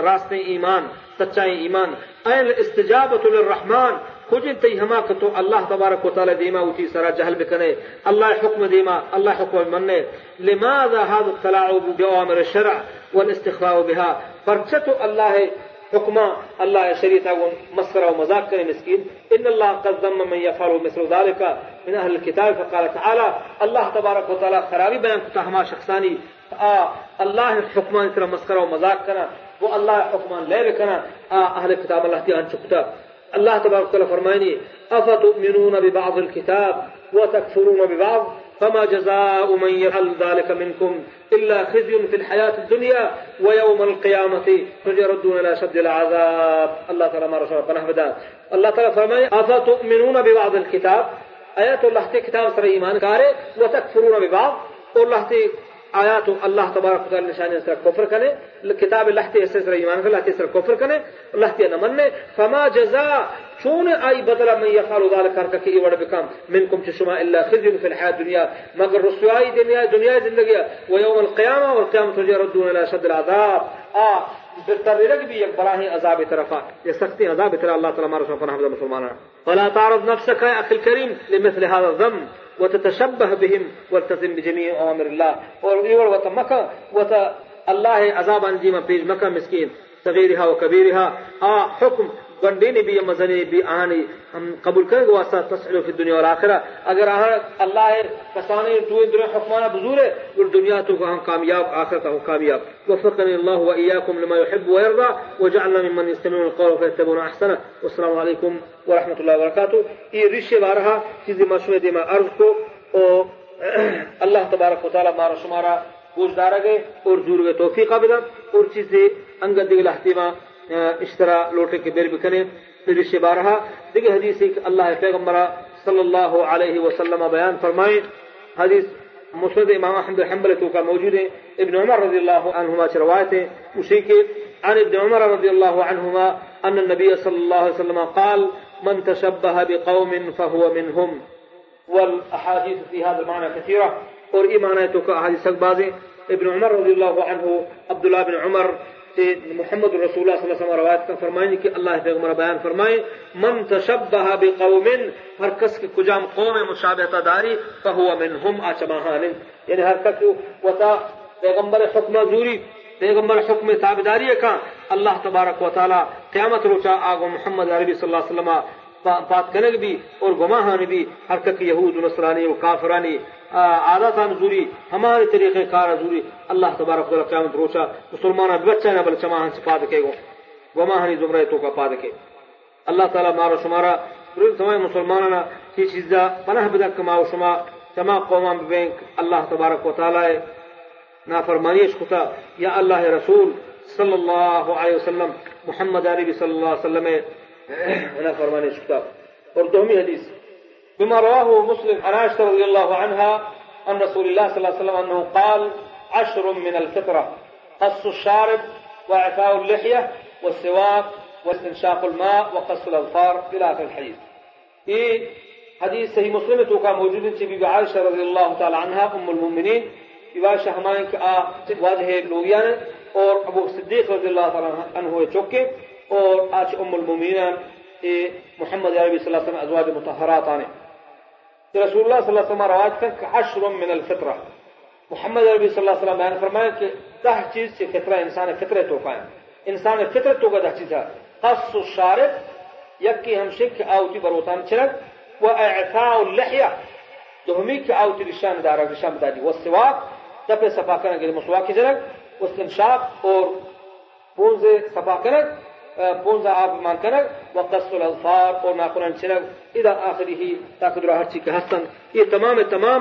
راستے ایمان سچائی ایمان؟ این استجابت للرحمن۔ خوجن تی هما کتو الله تبارک و تعالی دیما و تی سرا جهل بکنه الله حکم دیما الله حکم منه. لماذا هذا التلاعب بأوامر الشرع والاستخفاء بها؟ فرچتو الله حكما الله شريطة ومسخرة ومذاق كان مسكين إن الله قد ذم من يفعل مثل ذلك من أهل الكتاب. فقال تعالى الله تبارك وتعالى خرابي بيان كتاهما شخصاني آه الله حكما إسر مسخرة ومذاق كان وہ اللہ حکمان لے بکنا أهل اہل کتاب اللہ تی انچ کتاب अल्लाह तबारक तआला फरमायनी अफतुमिनून बिबाद الكتاب وتكفرون ببعض فما جزاء من يفعل ذلك منكم إلا خزي في الحياة الدنيا ويوم القيامة تجردون إلى شد العذاب الله تعالى ما رسول الله بدا الله تعالى فرمائے أفتؤمنون ببعض الكتاب آيات الله كتاب سر إيمان كاره وتكفرون ببعض الله آیات اللہ تبارک تعالی نشانی سر کفر کنے کتاب اللہ تے سر ایمان اللہ تے سر کفر کنے اللہ تے نہ مننے فما جزاء چون أي بدل من يفعل ذلك كر کہ وڑ بکم منکم شما إلا خزي في الحياة الدنيا. مگر رسوائی دنیا دنیا زندگی و یوم القیامه والقیامه تجردون إلى شد العذاب. آ بالترك بي براهي عذاب طرفا يا سختي عذاب ترى الله تعالى مرسل فنحمد مسلمانا. فلا تعرض نفسك يا أخي الكريم لمثل هذا الذنب وتتشبه بهم والتزم بجميع أوامر الله. اور يور وتمكا وت الله عذاب انجيما بيج مكة مسكين صغيرها وكبيرها. آ حكم گنڈی بھی مزنی بھی آنی ہم قبول کریں گے واسطہ تسعیل فی دنیا اور آخرہ۔ اگر آہر اللہ ہے کسانی دوئے دنیا حکمانہ بزور ہے اور دنیا تو ہم کامیاب آخر ہم کامیاب۔ وفقنی اللہ و ایاکم لما يحب و ارضا و جعلنا من من يستمعون القول و فيتبعون احسنه السلام علیکم و رحمت اللہ و برکاتہ یہ رشی بارہا چیزی مشروع دیما عرض کو اللہ تبارک و تعالی مارا شمارا گوش دارا گئے اور دور گئے توفیقہ بدا اور چیزی انگل دیگل احتیمہ اشترى لوٹے کے بیر بکنے رشتے بارہا دیکھیں حدیث ایک اللہ پیغمبرہ صلی اللہ علیہ وسلم بیان فرمائیں۔ حدیث مسند امام احمد حنبل تو کا موجود ہے۔ ابن عمر رضی اللہ عنہما سے روایت ہے۔ اسی کے عن ابن عمر رضی اللہ عنہما ان النبی صلی اللہ علیہ وسلم قال من تشبہ بقوم فهو منهم. والأحاديث في هذا المعنى كثيرة۔ اور یہ معنی تو کا احادیث سک ابن عمر رضی اللہ عنہ عبداللہ بن عمر محمد رسول اللہ صلی اللہ علیہ وسلم روایت کا فرمائیں کہ اللہ پیغمبر بیان فرمائیں من تشبہ بقوم ہر کس کی کجام قوم مشابہت داری فہو منہم آچماہان یعنی ہر کس وطا پیغمبر حکم زوری پیغمبر حکم تابداری کا اللہ تبارک و تعالی قیامت روچا آگو محمد عربی صلی اللہ علیہ وسلم بات کرنے بھی اور گماہ ہونے بھی حرکت یہود و نصرانی و کافرانی عادت نزوری ہمارے طریقے کار نزوری اللہ تبارک و قیامت روچا مسلمان بچہ اچھا نہ بل چماہن سے پاد کے گو۔ گماہ ہنی زمرہ تو کا پاد کے اللہ تعالی مارا شمارا۔ پرل سمائے مسلمانانا، کی چیز دا پناہ بدا کما و شما۔ چما قومان بینک اللہ تبارک و تعالی نافرمانیش خطا۔ یا اللہ رسول صلی اللہ علیہ وسلم، محمد عربی صلی اللہ علیہ وسلم أنا فرماني شكتاب أردهمي حديث. بما رواه مسلم عن عائشة رضي الله عنها عن رسول الله صلى الله عليه وسلم أنه قال عشر من الفطرة قص الشارب وإعفاء اللحية والسواك واستنشاق الماء وقص الأظفار إلى آخر الحديث. في حديث صحیح مسلم تو موجود في بی عائشة رضي الله تعالى عنها ام المؤمنين بی عائشہ ہمائیں کہ واضح لوگیاں اور ابو صدیق رضی اللہ تعالی عنہ چوکے और आज उम्मुल मोमिनीन ए मोहम्मद अरबी सल्लल्लाहु अलैहि वसल्लम अजवाज मुतहहरात आने रसूलुल्लाह सल्लल्लाहु अलैहि वसल्लम रवायत कर कि अशर मिन अल फित्रा मोहम्मद अरबी सल्लल्लाहु अलैहि वसल्लम बयान फरमाया कि दह चीज से फितरा इंसान फितरत तो पाए इंसान फितरत तो का दह चीज है खस शारिब यक्की हम शिक आउती बरोतान चिरक व अफाउ लहिया दोहमी के आउती रिशान दारा रिशान दादी वो सिवाक तपे सफा करने के लिए मुसवाक की जरक वस्तनशाक پونز آبمان کنگ و قص الالفاظ و ناخنان چنگ. إلى آخره تاکد را ہرچی کے حسن یہ تمام تمام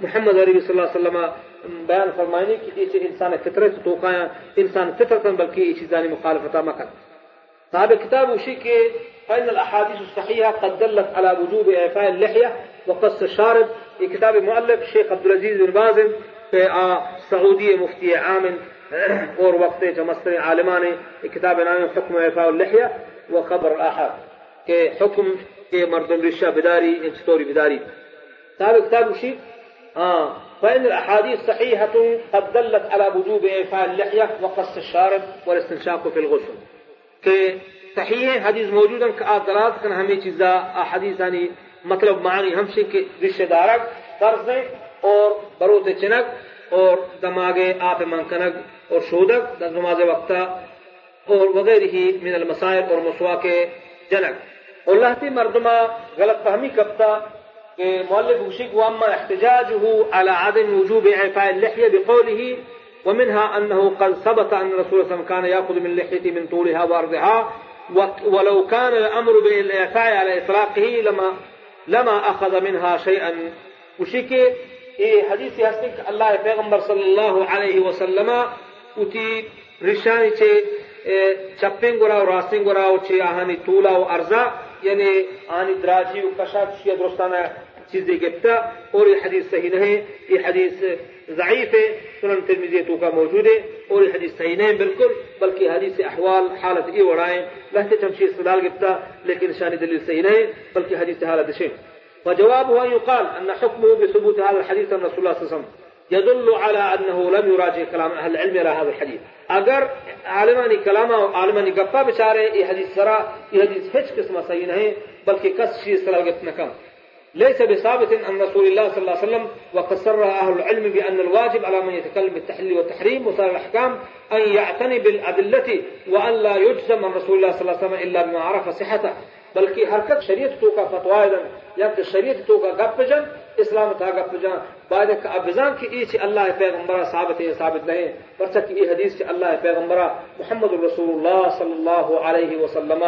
محمد عربی صلی اللہ علیہ وسلم بیان فرمائنے کی یہ انسان فطرت تو کایا انسان فطرت بلکہ یہ چیزانی مخالفتا مکن صاحب کتاب اسی کے فإن الأحاديث الصحيحة قد دلت على وجوب إعفاء اللحية وقص الشارب في كتاب المؤلف شيخ عبد العزيز بن باز في السعودية مفتي عام أور وقت جمستر عالمان کتاب نام حکم عفاء اللحیہ و خبر الآحاد کہ حکم کے مردم رشا بداری انستوری بداری تابع كتاب شيء آه. فإن الأحاديث صحيحة قد دلت على وجوب إعفاء اللحية وقص الشارب والاستنشاق في الغسل. کہ صحیح حدیث موجود ہیں کہ آپ دراز کن ہمیں چیزا حدیث یعنی مطلب سے کہ رشتہ دارک قرض دیں أور بروت چنک أور دماغے آپ منکنک اور شودک نماز وقتا اور وغیرہ ہی من المسائل اور مسوا کے جنک اللہ تی مردمہ غلط فہمی کبتا مؤلف وشيك واما احتجاجه على عدم وجوب اعفاء اللحيه بقوله ومنها انه قد ثبت ان الرسول صلى الله عليه وسلم كان ياخذ من لحيته من طولها وارضها ولو كان الامر بالاعفاء على اطلاقه لما لما اخذ منها شيئا وشيك إيه حديث هستك الله پیغمبر صلى الله عليه وسلم و راستين گرا و چه آهاني طولا و ارزا يعني آهاني دراجي و کشات شيا درستانه چیزیں گفتا اور یہ حدیث صحیح نہیں یہ حدیث ضعیف ہے سنن ترمیزی تو کا موجود ہے اور یہ حدیث صحیح نہیں بالکل بلکہ حدیث احوال حالت یہ وڑائیں. لہتے چمشی استدلال گفتا لیکن شان دلیل صحیح نہیں بلکہ حدیث حالت شيء وجوابه أن يقال أن حكمه بثبوت هذا الحديث عن رسول الله صلى الله عليه وسلم. يدل على أنه لم يراجع كلام أهل العلم إلى هذا الحديث. أجر عالماني كلامه عالماني قفا بشارة إيه حديث سرا إيه حديث هج قسمة صحيح نہیں بلکہ کس شيء صلاح قفنا كم ليس بثابت عن رسول الله صلى الله عليه وسلم وقد أهل العلم بأن الواجب على من يتكلم بالتحليل والتحريم وصار الأحكام أن يعتني بالأدلة وأن لا يجزم من رسول الله صلى الله عليه وسلم إلا بما عرف صحته. بلکہ حرکت شریعت تو کا فتوا یا کہ شریعت تو جن اسلام تا گپ جن بعد کا ابزان کی ایچ اللہ پیغمبر ثابت ہے ثابت نہیں۔ پرچہ کی یہ حدیث اللہ پیغمبر محمد رسول الله صلى الله عليه وسلم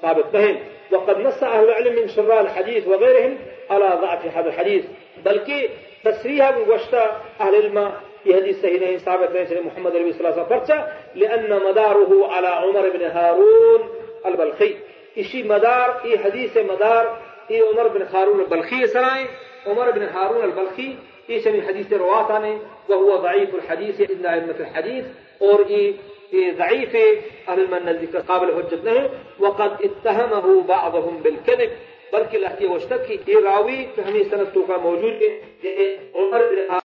ثابت نہیں۔ وقد نص أهل العلم من شراء الحديث وغيرهم على ضعف هذا الحديث بلکہ تصریح گوشتا أهل العلم في حديث صحيح ثابت بين محمد النبي صلى الله عليه وسلم۔ فرشا لأن مداره على عمر بن هارون البلخي إشي مدار إي حديث مدار إي عمر بن هارون البلخي سراي عمر بن هارون البلخي إيش من حديث رواتاني وهو ضعيف الحديث إلا أئمة الحديث اور إي ضعيف أهل المن قابل حجة وقد اتهمه بعضهم بالكذب. بلکہ لہتی وشتک کی یہ راوی کہ ہمیں سند تو کا موجود ہے عمر بن